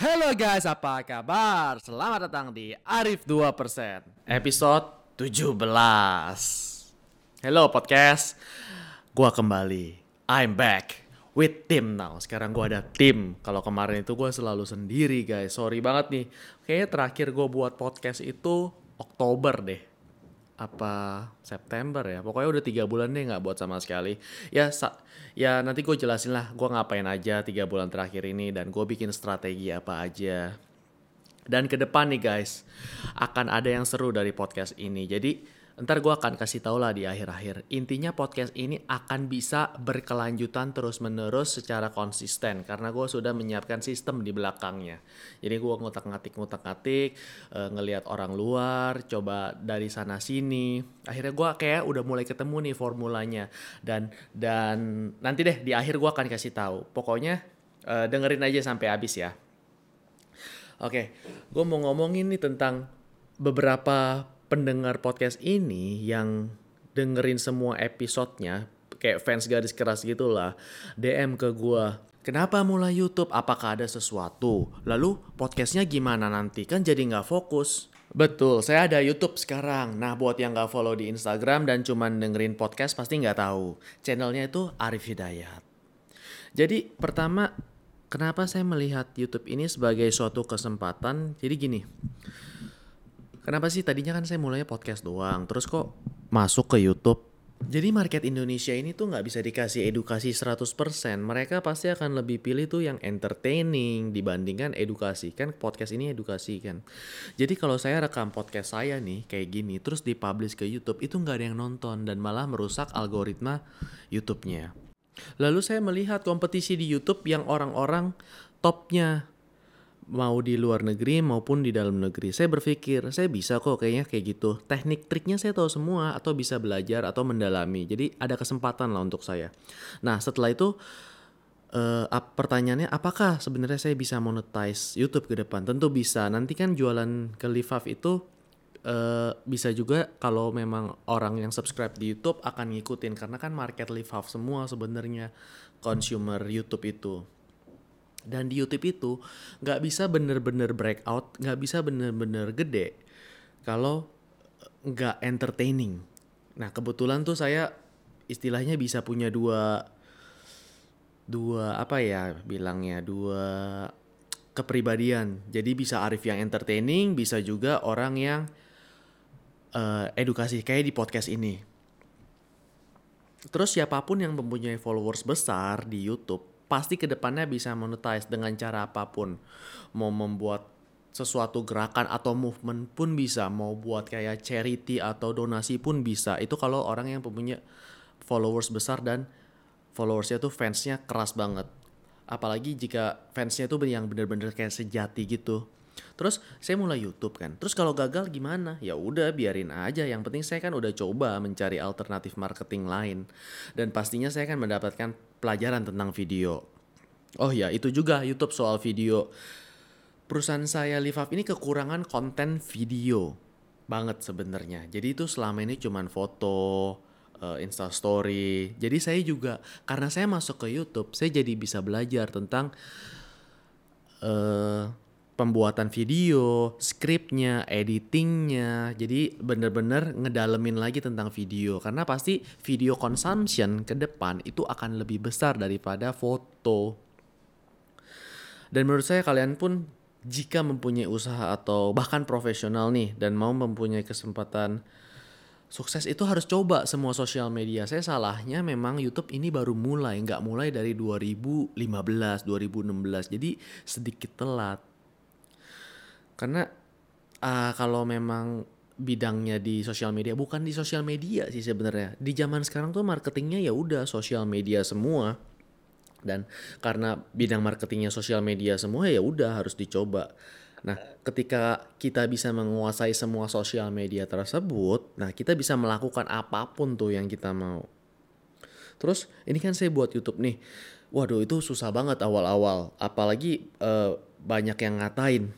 Halo guys, apa kabar? Selamat datang di Arif 2% Episode 17 Hello podcast Gua kembali. I'm back with tim now. Sekarang gua ada tim. Kalau kemarin itu gua selalu sendiri guys. Sorry banget nih. Kayaknya terakhir gua buat podcast itu Oktober deh apa September ya? Pokoknya udah tiga bulan deh nggak buat sama sekali. Ya sa ya nanti gue jelasin lah gue ngapain aja tiga bulan terakhir ini dan gue bikin strategi apa aja dan ke depan nih guys akan ada yang seru dari podcast ini jadi Ntar gue akan kasih tau lah di akhir-akhir. Intinya podcast ini akan bisa berkelanjutan terus-menerus secara konsisten. Karena gue sudah menyiapkan sistem di belakangnya. Jadi gue ngutak-ngatik, ngutak-ngatik, e, ngelihat orang luar, coba dari sana-sini. Akhirnya gue kayak udah mulai ketemu nih formulanya. Dan dan nanti deh di akhir gue akan kasih tahu. Pokoknya e, dengerin aja sampai habis ya. Oke, gue mau ngomongin nih tentang beberapa pendengar podcast ini yang dengerin semua episodenya kayak fans garis keras gitulah DM ke gua Kenapa mulai YouTube? Apakah ada sesuatu? Lalu podcastnya gimana nanti? Kan jadi nggak fokus. Betul, saya ada YouTube sekarang. Nah, buat yang nggak follow di Instagram dan cuman dengerin podcast pasti nggak tahu. Channelnya itu Arif Hidayat. Jadi pertama, kenapa saya melihat YouTube ini sebagai suatu kesempatan? Jadi gini, Kenapa sih tadinya kan saya mulainya podcast doang, terus kok masuk ke YouTube? Jadi market Indonesia ini tuh nggak bisa dikasih edukasi 100%. Mereka pasti akan lebih pilih tuh yang entertaining dibandingkan edukasi. Kan podcast ini edukasi kan. Jadi kalau saya rekam podcast saya nih kayak gini terus dipublish ke YouTube itu nggak ada yang nonton dan malah merusak algoritma YouTube-nya. Lalu saya melihat kompetisi di YouTube yang orang-orang topnya mau di luar negeri maupun di dalam negeri. Saya berpikir saya bisa kok kayaknya kayak gitu. Teknik triknya saya tahu semua atau bisa belajar atau mendalami. Jadi ada kesempatan lah untuk saya. Nah setelah itu uh, pertanyaannya apakah sebenarnya saya bisa monetize YouTube ke depan? Tentu bisa. Nanti kan jualan ke Livaf itu uh, bisa juga kalau memang orang yang subscribe di YouTube akan ngikutin karena kan market Livaf semua sebenarnya consumer YouTube itu dan di YouTube itu nggak bisa bener-bener breakout, nggak bisa bener-bener gede kalau nggak entertaining. Nah kebetulan tuh saya istilahnya bisa punya dua dua apa ya bilangnya dua kepribadian. Jadi bisa Arif yang entertaining, bisa juga orang yang uh, edukasi kayak di podcast ini. Terus siapa pun yang mempunyai followers besar di YouTube pasti ke depannya bisa monetize dengan cara apa pun. Mau membuat sesuatu gerakan atau movement pun bisa. Mau buat kayak charity atau donasi pun bisa. Itu kalau orang yang punya followers besar dan followersnya tuh fansnya keras banget. Apalagi jika fansnya tuh yang bener-bener kayak sejati gitu. Terus saya mulai YouTube kan. Terus kalau gagal gimana? Ya udah biarin aja. Yang penting saya kan udah coba mencari alternatif marketing lain. Dan pastinya saya kan mendapatkan pelajaran tentang video. Oh ya, itu juga YouTube soal video. Perusahaan saya Livaf ini kekurangan konten video banget sebenarnya. Jadi itu selama ini cuman foto, uh, Insta story. Jadi saya juga karena saya masuk ke YouTube, saya jadi bisa belajar tentang uh, pembuatan video, skripnya, editingnya. Jadi bener-bener ngedalemin lagi tentang video. Karena pasti video consumption ke depan itu akan lebih besar daripada foto. Dan menurut saya kalian pun jika mempunyai usaha atau bahkan profesional nih dan mau mempunyai kesempatan sukses itu harus coba semua sosial media. Saya salahnya memang YouTube ini baru mulai, nggak mulai dari 2015, 2016. Jadi sedikit telat. Karena uh, kalau memang bidangnya di sosial media bukan di sosial media sih sebenarnya. Di zaman sekarang tuh marketingnya ya udah sosial media semua. Dan karena bidang marketingnya sosial media semua ya udah harus dicoba. Nah, ketika kita bisa menguasai semua sosial media tersebut, nah kita bisa melakukan apa pun tuh yang kita mau. Terus ini kan saya buat YouTube nih. Waduh, itu susah banget awal-awal. Apalagi uh, banyak yang ngatain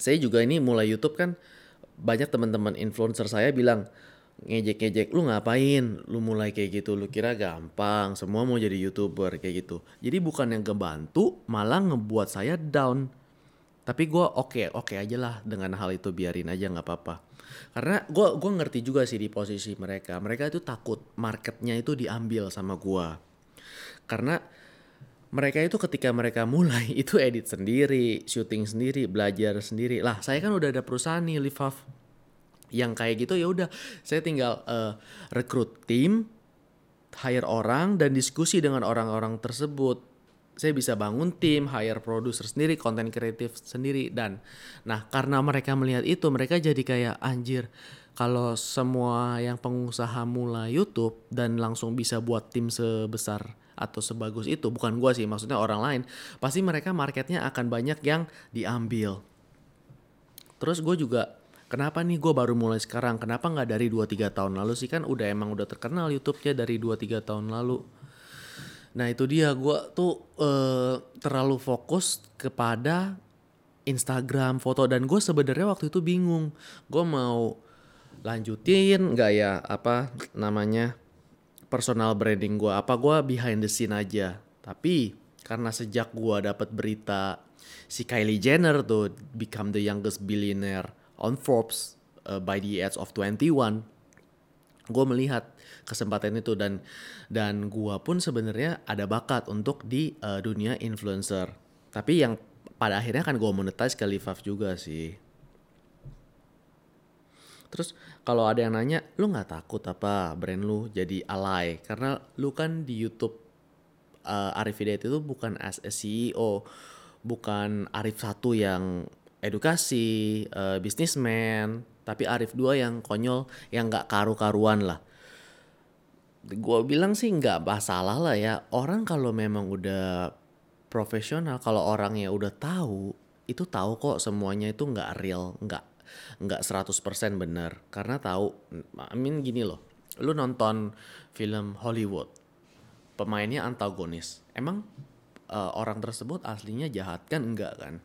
saya juga ini mulai YouTube kan banyak teman-teman influencer saya bilang ngejek-ngejek lu ngapain lu mulai kayak gitu lu kira gampang semua mau jadi youtuber kayak gitu jadi bukan yang kebantu malah ngebuat saya down Tapi gue oke oke aja lah dengan hal itu biarin aja nggak apa-apa. Karena gue gua ngerti juga sih di posisi mereka. Mereka itu takut marketnya itu diambil sama gue. Karena mereka itu ketika mereka mulai itu edit sendiri, syuting sendiri, belajar sendiri. Lah saya kan udah ada perusahaan nih Live yang kayak gitu ya udah saya tinggal uh, rekrut tim, hire orang dan diskusi dengan orang-orang tersebut saya bisa bangun tim, hire produser sendiri, konten kreatif sendiri dan nah karena mereka melihat itu mereka jadi kayak anjir kalau semua yang pengusaha mulai YouTube dan langsung bisa buat tim sebesar atau sebagus itu. Bukan gua sih maksudnya orang lain. Pasti mereka marketnya akan banyak yang diambil. Terus gue juga kenapa nih gue baru mulai sekarang? Kenapa nggak dari 2-3 tahun lalu sih? Kan udah emang udah terkenal YouTube-nya dari 2-3 tahun lalu. Nah itu dia. Gue tuh uh, terlalu fokus kepada Instagram foto. Dan gue sebenarnya waktu itu bingung. Gue mau lanjutin nggak ya apa namanya personal branding gue apa gue behind the scene aja. Tapi karena sejak gue dapat berita si Kylie Jenner tuh become the youngest billionaire on Forbes uh, by the age of 21 gue melihat kesempatan itu dan dan gue pun sebenarnya ada bakat untuk di uh, dunia influencer. Tapi yang pada akhirnya kan gue monetize ke Livaf juga sih terus kalau ada yang nanya lu nggak takut apa brand lu jadi alay karena lu kan di YouTube uh, Arif Hidayat itu bukan as a CEO bukan Arif satu yang edukasi, uh, bisnismen, tapi Arif dua yang konyol, yang nggak karu-karuan lah. Gue bilang sih nggak masalah lah ya. Orang kalau memang udah profesional, kalau orangnya udah tahu, itu tahu kok semuanya itu nggak real, nggak nggak 100% bener. Karena tahu, I mean gini loh, lu nonton film Hollywood, pemainnya antagonis. Emang uh, orang tersebut aslinya jahat kan enggak kan?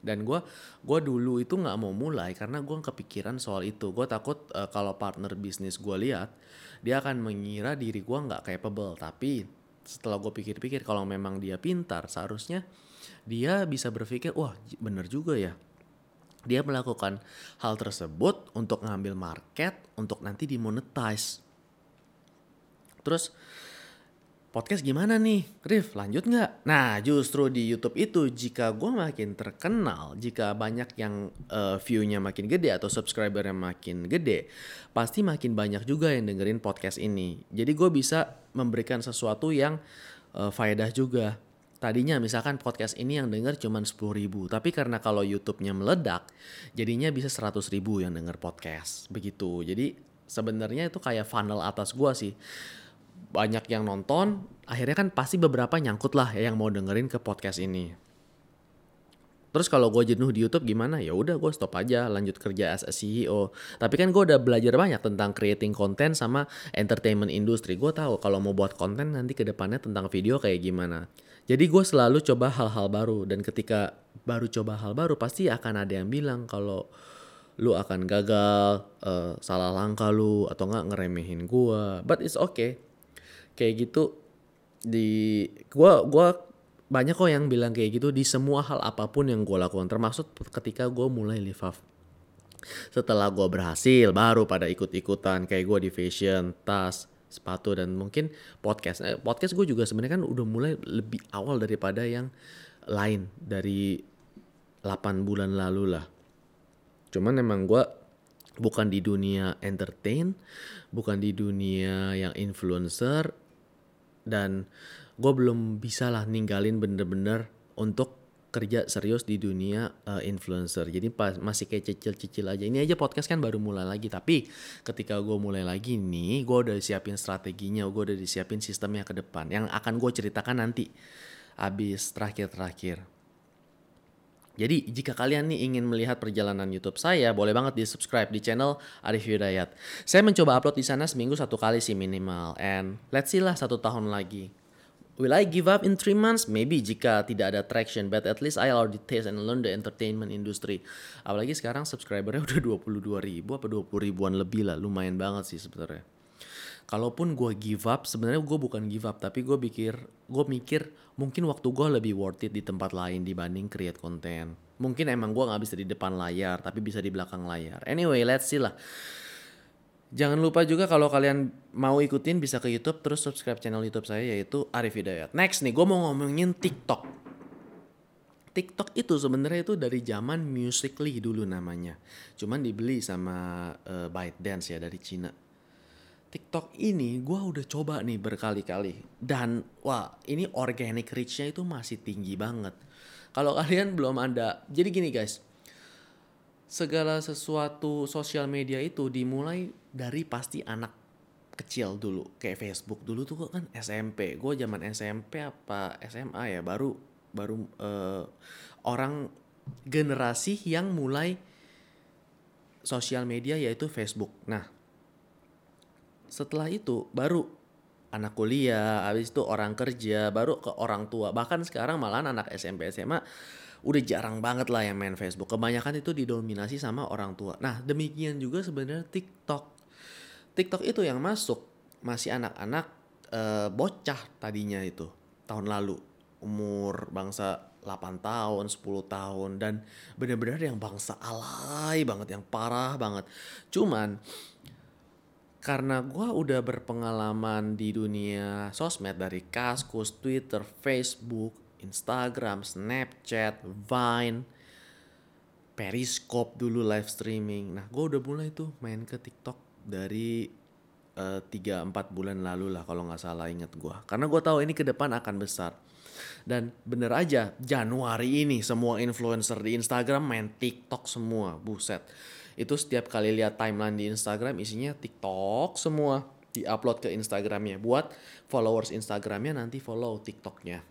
dan gue gue dulu itu nggak mau mulai karena gue kepikiran soal itu gue takut uh, kalau partner bisnis gue lihat dia akan mengira diri gue nggak capable tapi setelah gue pikir-pikir kalau memang dia pintar seharusnya dia bisa berpikir wah bener juga ya dia melakukan hal tersebut untuk ngambil market untuk nanti dimonetize terus podcast gimana nih? Rif, lanjut nggak? Nah, justru di YouTube itu jika gue makin terkenal, jika banyak yang uh, view-nya makin gede atau subscriber-nya makin gede, pasti makin banyak juga yang dengerin podcast ini. Jadi gue bisa memberikan sesuatu yang uh, faedah juga. Tadinya misalkan podcast ini yang denger cuma 10 ribu, tapi karena kalau YouTube-nya meledak, jadinya bisa 100 ribu yang denger podcast. Begitu. Jadi sebenarnya itu kayak funnel atas gue sih banyak yang nonton, akhirnya kan pasti beberapa nyangkut lah ya yang mau dengerin ke podcast ini. Terus kalau gue jenuh di YouTube gimana? Ya udah gue stop aja, lanjut kerja as a CEO. Tapi kan gue udah belajar banyak tentang creating content sama entertainment industry. Gue tahu kalau mau buat konten nanti ke depannya tentang video kayak gimana. Jadi gue selalu coba hal-hal baru dan ketika baru coba hal baru pasti akan ada yang bilang kalau lu akan gagal, uh, salah langkah lu atau nggak ngeremehin gue. But it's okay. Kayak gitu di gua gua banyak kok yang bilang kayak gitu di semua hal apa pun yang gue lakukan. Termasuk ketika gue mulai live up. Setelah gue berhasil baru pada ikut-ikutan kayak gue di fashion tas sepatu dan mungkin podcast. Eh, podcast gue juga sebenarnya kan udah mulai lebih awal daripada yang lain dari 8 bulan lalu lah. Cuman emang gue bukan di dunia entertain bukan di dunia yang influencer dan gue belum bisa lah ninggalin bener-bener untuk kerja serius di dunia uh, influencer. Jadi pas masih kayak cicil-cicil aja. Ini aja podcast kan baru mulai lagi. Tapi ketika gue mulai lagi nih, gue udah siapin strateginya, gue udah disiapin sistemnya ke depan. Yang akan gue ceritakan nanti. Abis terakhir-terakhir. Jadi jika kalian nih ingin melihat perjalanan YouTube saya, boleh banget di subscribe di channel Arif Hidayat. Saya mencoba upload di sana seminggu satu kali sih minimal. And let's see lah satu tahun lagi. Will I give up in three months? Maybe jika tidak ada traction, but at least I already taste and learn the entertainment industry. Apalagi sekarang subscribernya udah 22 ribu apa 20 ribuan lebih lah, lumayan banget sih sebenarnya. kalaupun gue give up sebenarnya gue bukan give up tapi gue pikir gue mikir mungkin waktu gue lebih worth it di tempat lain dibanding create konten mungkin emang gue nggak bisa di depan layar tapi bisa di belakang layar anyway let's see lah Jangan lupa juga kalau kalian mau ikutin bisa ke YouTube terus subscribe channel YouTube saya yaitu Arif Hidayat. Next nih, gue mau ngomongin TikTok. TikTok itu sebenarnya itu dari zaman Musically dulu namanya. Cuman dibeli sama uh, ByteDance ya dari Cina. TikTok ini gue udah coba nih berkali-kali dan wah ini organic reach-nya itu masih tinggi banget. Kalau kalian belum ada, jadi gini guys, segala sesuatu sosial media itu dimulai dari pasti anak kecil dulu kayak Facebook dulu tuh kan SMP gue zaman SMP apa SMA ya baru baru uh, orang generasi yang mulai sosial media yaitu Facebook nah setelah itu baru anak kuliah habis itu orang kerja baru ke orang tua bahkan sekarang malah anak SMP SMA udah jarang banget lah yang main Facebook. Kebanyakan itu didominasi sama orang tua. Nah, demikian juga sebenarnya TikTok. TikTok itu yang masuk masih anak-anak e, bocah tadinya itu tahun lalu. Umur bangsa 8 tahun, 10 tahun dan benar-benar yang bangsa alay banget, yang parah banget. Cuman karena gue udah berpengalaman di dunia sosmed dari Kaskus, Twitter, Facebook, Instagram, Snapchat, Vine, Periscope dulu live streaming. Nah, gue udah mulai tuh main ke TikTok dari eh, tiga uh, empat bulan lalu lah kalau nggak salah inget gue. Karena gue tahu ini ke depan akan besar. Dan bener aja Januari ini semua influencer di Instagram main TikTok semua, buset. Itu setiap kali lihat timeline di Instagram isinya TikTok semua diupload ke Instagramnya. Buat followers Instagramnya nanti follow TikToknya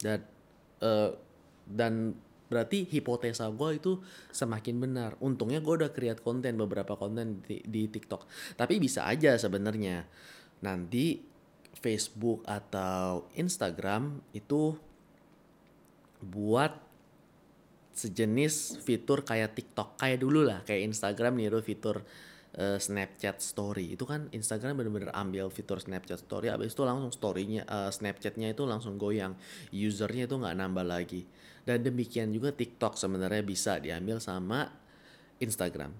dan uh, dan berarti hipotesa gue itu semakin benar. Untungnya gue udah create konten beberapa konten di, di TikTok. Tapi bisa aja sebenarnya. Nanti Facebook atau Instagram itu buat sejenis fitur kayak TikTok. Kayak dulu lah kayak Instagram niru fitur uh, Snapchat Story. Itu kan Instagram bener-bener ambil fitur Snapchat Story abis itu langsung storynya uh, Snapchatnya itu langsung goyang. Usernya itu nggak nambah lagi. Dan demikian juga TikTok sebenarnya bisa diambil sama Instagram.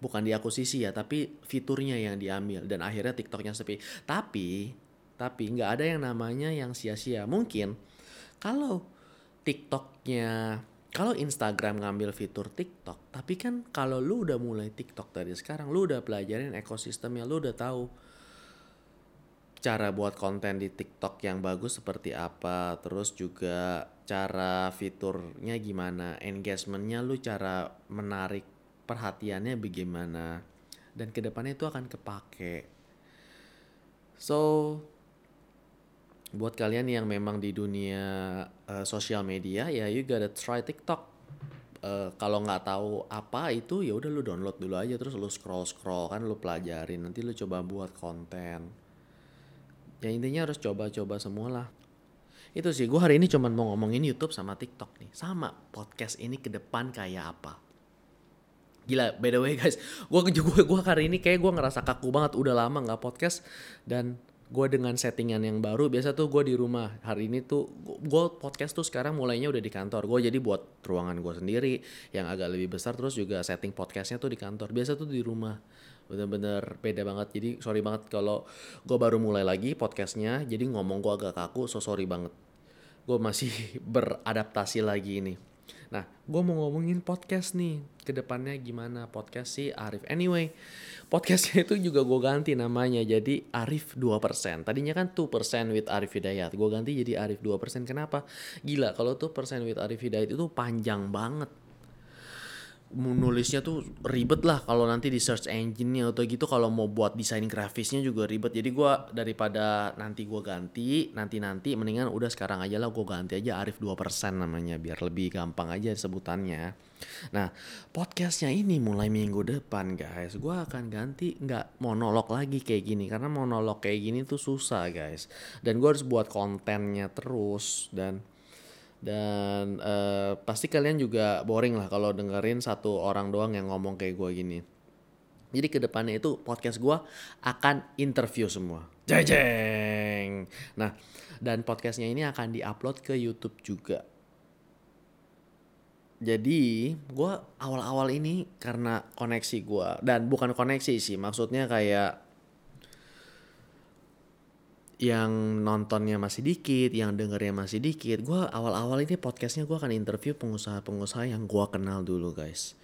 Bukan diakuisisi ya tapi fiturnya yang diambil dan akhirnya TikToknya sepi. Tapi tapi nggak ada yang namanya yang sia-sia. Mungkin kalau TikToknya kalau Instagram ngambil fitur TikTok, tapi kan kalau lu udah mulai TikTok dari sekarang, lu udah pelajarin ekosistemnya, lu udah tahu cara buat konten di TikTok yang bagus seperti apa, terus juga cara fiturnya gimana, engagementnya lu cara menarik perhatiannya bagaimana, dan ke depannya itu akan kepake. So buat kalian yang memang di dunia uh, sosial media ya you gotta try TikTok. Uh, kalau nggak tahu apa itu ya udah lu download dulu aja terus lu scroll scroll kan lu pelajarin nanti lu coba buat konten. Ya intinya harus coba-coba semua lah. Itu sih gue hari ini cuma mau ngomongin YouTube sama TikTok nih. Sama podcast ini ke depan kayak apa. Gila, by the way guys, gue gue gue hari ini kayak gue ngerasa kaku banget udah lama nggak podcast dan gue dengan settingan yang baru biasa tuh gue di rumah. Hari ini tuh gue podcast tuh sekarang mulainya udah di kantor. Gue jadi buat ruangan gue sendiri yang agak lebih besar terus juga setting podcastnya tuh di kantor. Biasa tuh di rumah. Bener-bener beda banget. Jadi sorry banget kalau gue baru mulai lagi podcastnya jadi ngomong gue agak kaku so sorry banget. Gue masih beradaptasi lagi ini. Nah, gue mau ngomongin podcast nih. Ke depannya gimana? Podcast sih Arif. Anyway, podcastnya itu juga gue ganti namanya. Jadi Arif 2%. Tadinya kan 2% with Arif Hidayat. Gue ganti jadi Arif 2%. Kenapa? Gila, kalau 2% with Arif Hidayat itu panjang banget nulisnya tuh ribet lah kalau nanti di search engine-nya atau gitu. Kalau mau buat desain grafisnya juga ribet. Jadi gue daripada nanti gue ganti nanti nanti mendingan udah sekarang aja lah gue ganti aja Arif 2% namanya biar lebih gampang aja sebutannya. Nah podcastnya ini mulai minggu depan guys. Gue akan ganti nggak monolog lagi kayak gini karena monolog kayak gini tuh susah guys. Dan gue harus buat kontennya terus dan dan uh, pasti kalian juga boring lah kalau dengerin satu orang doang yang ngomong kayak gue gini Jadi ke depannya itu podcast gue akan interview semua. Jeng. Nah, dan podcastnya ini akan diupload ke YouTube juga. Jadi gue awal-awal ini karena koneksi gue dan bukan koneksi sih, maksudnya kayak yang nontonnya masih dikit, yang dengernya masih dikit. Gue awal-awal ini podcastnya gue akan interview pengusaha-pengusaha yang gue kenal dulu guys.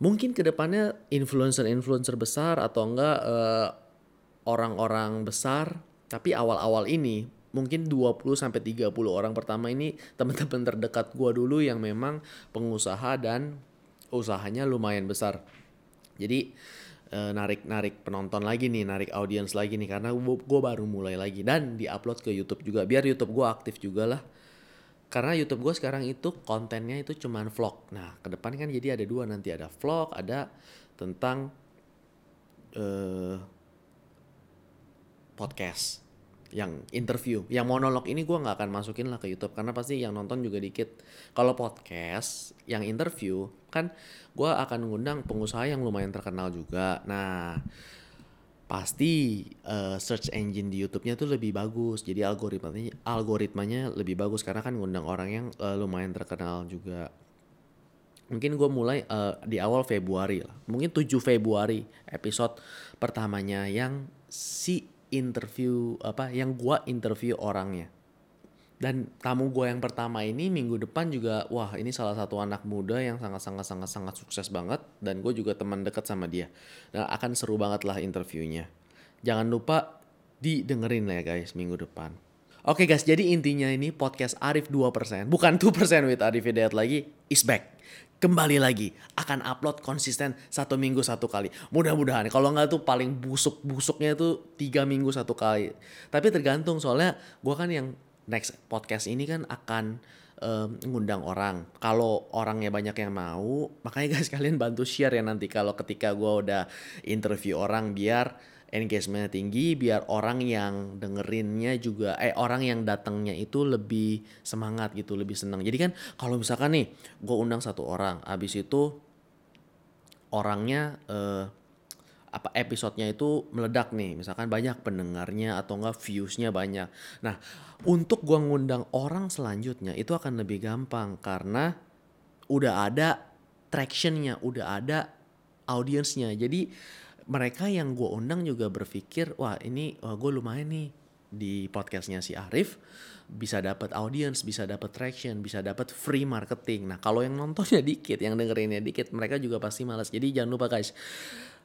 Mungkin ke depannya influencer-influencer besar atau enggak uh, orang-orang besar. Tapi awal-awal ini mungkin 20 sampai 30 orang pertama ini teman-teman terdekat gue dulu yang memang pengusaha dan usahanya lumayan besar. Jadi narik-narik penonton lagi nih, narik audiens lagi nih karena gue baru mulai lagi dan diupload ke YouTube juga biar YouTube gue aktif juga lah. Karena YouTube gue sekarang itu kontennya itu cuman vlog. Nah, ke depan kan jadi ada dua nanti ada vlog, ada tentang uh, podcast yang interview, yang monolog ini gue nggak akan masukin lah ke YouTube karena pasti yang nonton juga dikit. Kalau podcast yang interview kan gue akan ngundang pengusaha yang lumayan terkenal juga. Nah, pasti uh, search engine di YouTube-nya tuh lebih bagus. Jadi algoritmanya algoritmanya lebih bagus karena kan ngundang orang yang uh, lumayan terkenal juga. Mungkin gue mulai uh, di awal Februari lah. Mungkin 7 Februari episode pertamanya yang si interview apa yang gue interview orangnya. Dan tamu gue yang pertama ini minggu depan juga wah ini salah satu anak muda yang sangat sangat sangat sangat sukses banget dan gue juga teman dekat sama dia. Dan akan seru banget lah interviewnya. Jangan lupa didengerin lah ya guys minggu depan. Oke guys, jadi intinya ini podcast Arif 2%, bukan 2% with Arif Hidayat lagi, is back. Kembali lagi, akan upload konsisten satu minggu satu kali. Mudah-mudahan, kalau nggak tuh paling busuk-busuknya itu tiga minggu satu kali. Tapi tergantung, soalnya gue kan yang next podcast ini kan akan um, ngundang orang. Kalau orangnya banyak yang mau, makanya guys kalian bantu share ya nanti kalau ketika gue udah interview orang biar engagementnya tinggi, biar orang yang dengerinnya juga, eh orang yang datangnya itu lebih semangat gitu, lebih senang. Jadi kan kalau misalkan nih gue undang satu orang, abis itu orangnya uh, apa episodenya itu meledak nih. Misalkan banyak pendengarnya atau enggak viewsnya banyak. Nah untuk gua ngundang orang selanjutnya itu akan lebih gampang. Karena udah ada tractionnya udah ada audiensnya jadi mereka yang gua undang juga berpikir wah ini wah gue lumayan nih di podcastnya si Arif bisa dapat audience, bisa dapat traction, bisa dapat free marketing. Nah kalau yang nontonnya dikit, yang dengerinnya dikit, mereka juga pasti malas. Jadi jangan lupa guys,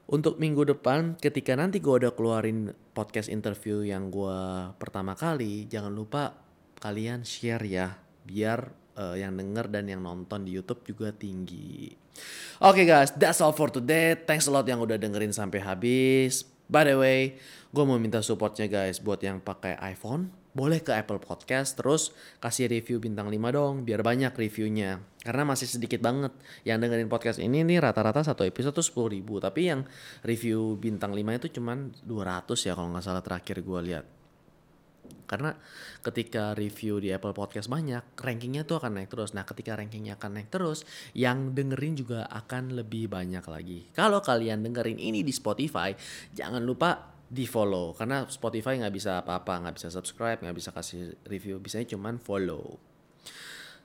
untuk minggu depan ketika nanti gue udah keluarin podcast interview yang gue pertama kali jangan lupa kalian share ya biar uh, yang denger dan yang nonton di YouTube juga tinggi. Oke okay guys, that's all for today. Thanks a lot yang udah dengerin sampai habis. By the way, gue mau minta supportnya guys buat yang pakai iPhone boleh ke Apple Podcast terus kasih review bintang 5 dong biar banyak reviewnya karena masih sedikit banget yang dengerin podcast ini nih rata-rata satu episode tuh 10 ribu tapi yang review bintang 5 itu cuman 200 ya kalau nggak salah terakhir gue lihat karena ketika review di Apple Podcast banyak, rankingnya tuh akan naik terus. Nah, ketika rankingnya akan naik terus, yang dengerin juga akan lebih banyak lagi. Kalau kalian dengerin ini di Spotify, jangan lupa di follow karena Spotify nggak bisa apa-apa nggak bisa subscribe nggak bisa kasih review bisanya cuman follow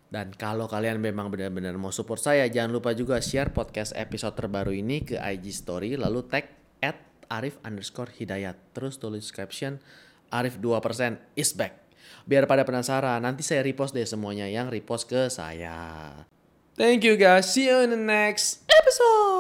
dan kalau kalian memang benar-benar mau support saya jangan lupa juga share podcast episode terbaru ini ke IG story lalu tag at Arif underscore Hidayat terus tulis caption Arif 2% is back. Biar pada penasaran nanti saya repost deh semuanya yang repost ke saya. Thank you guys. See you in the next episode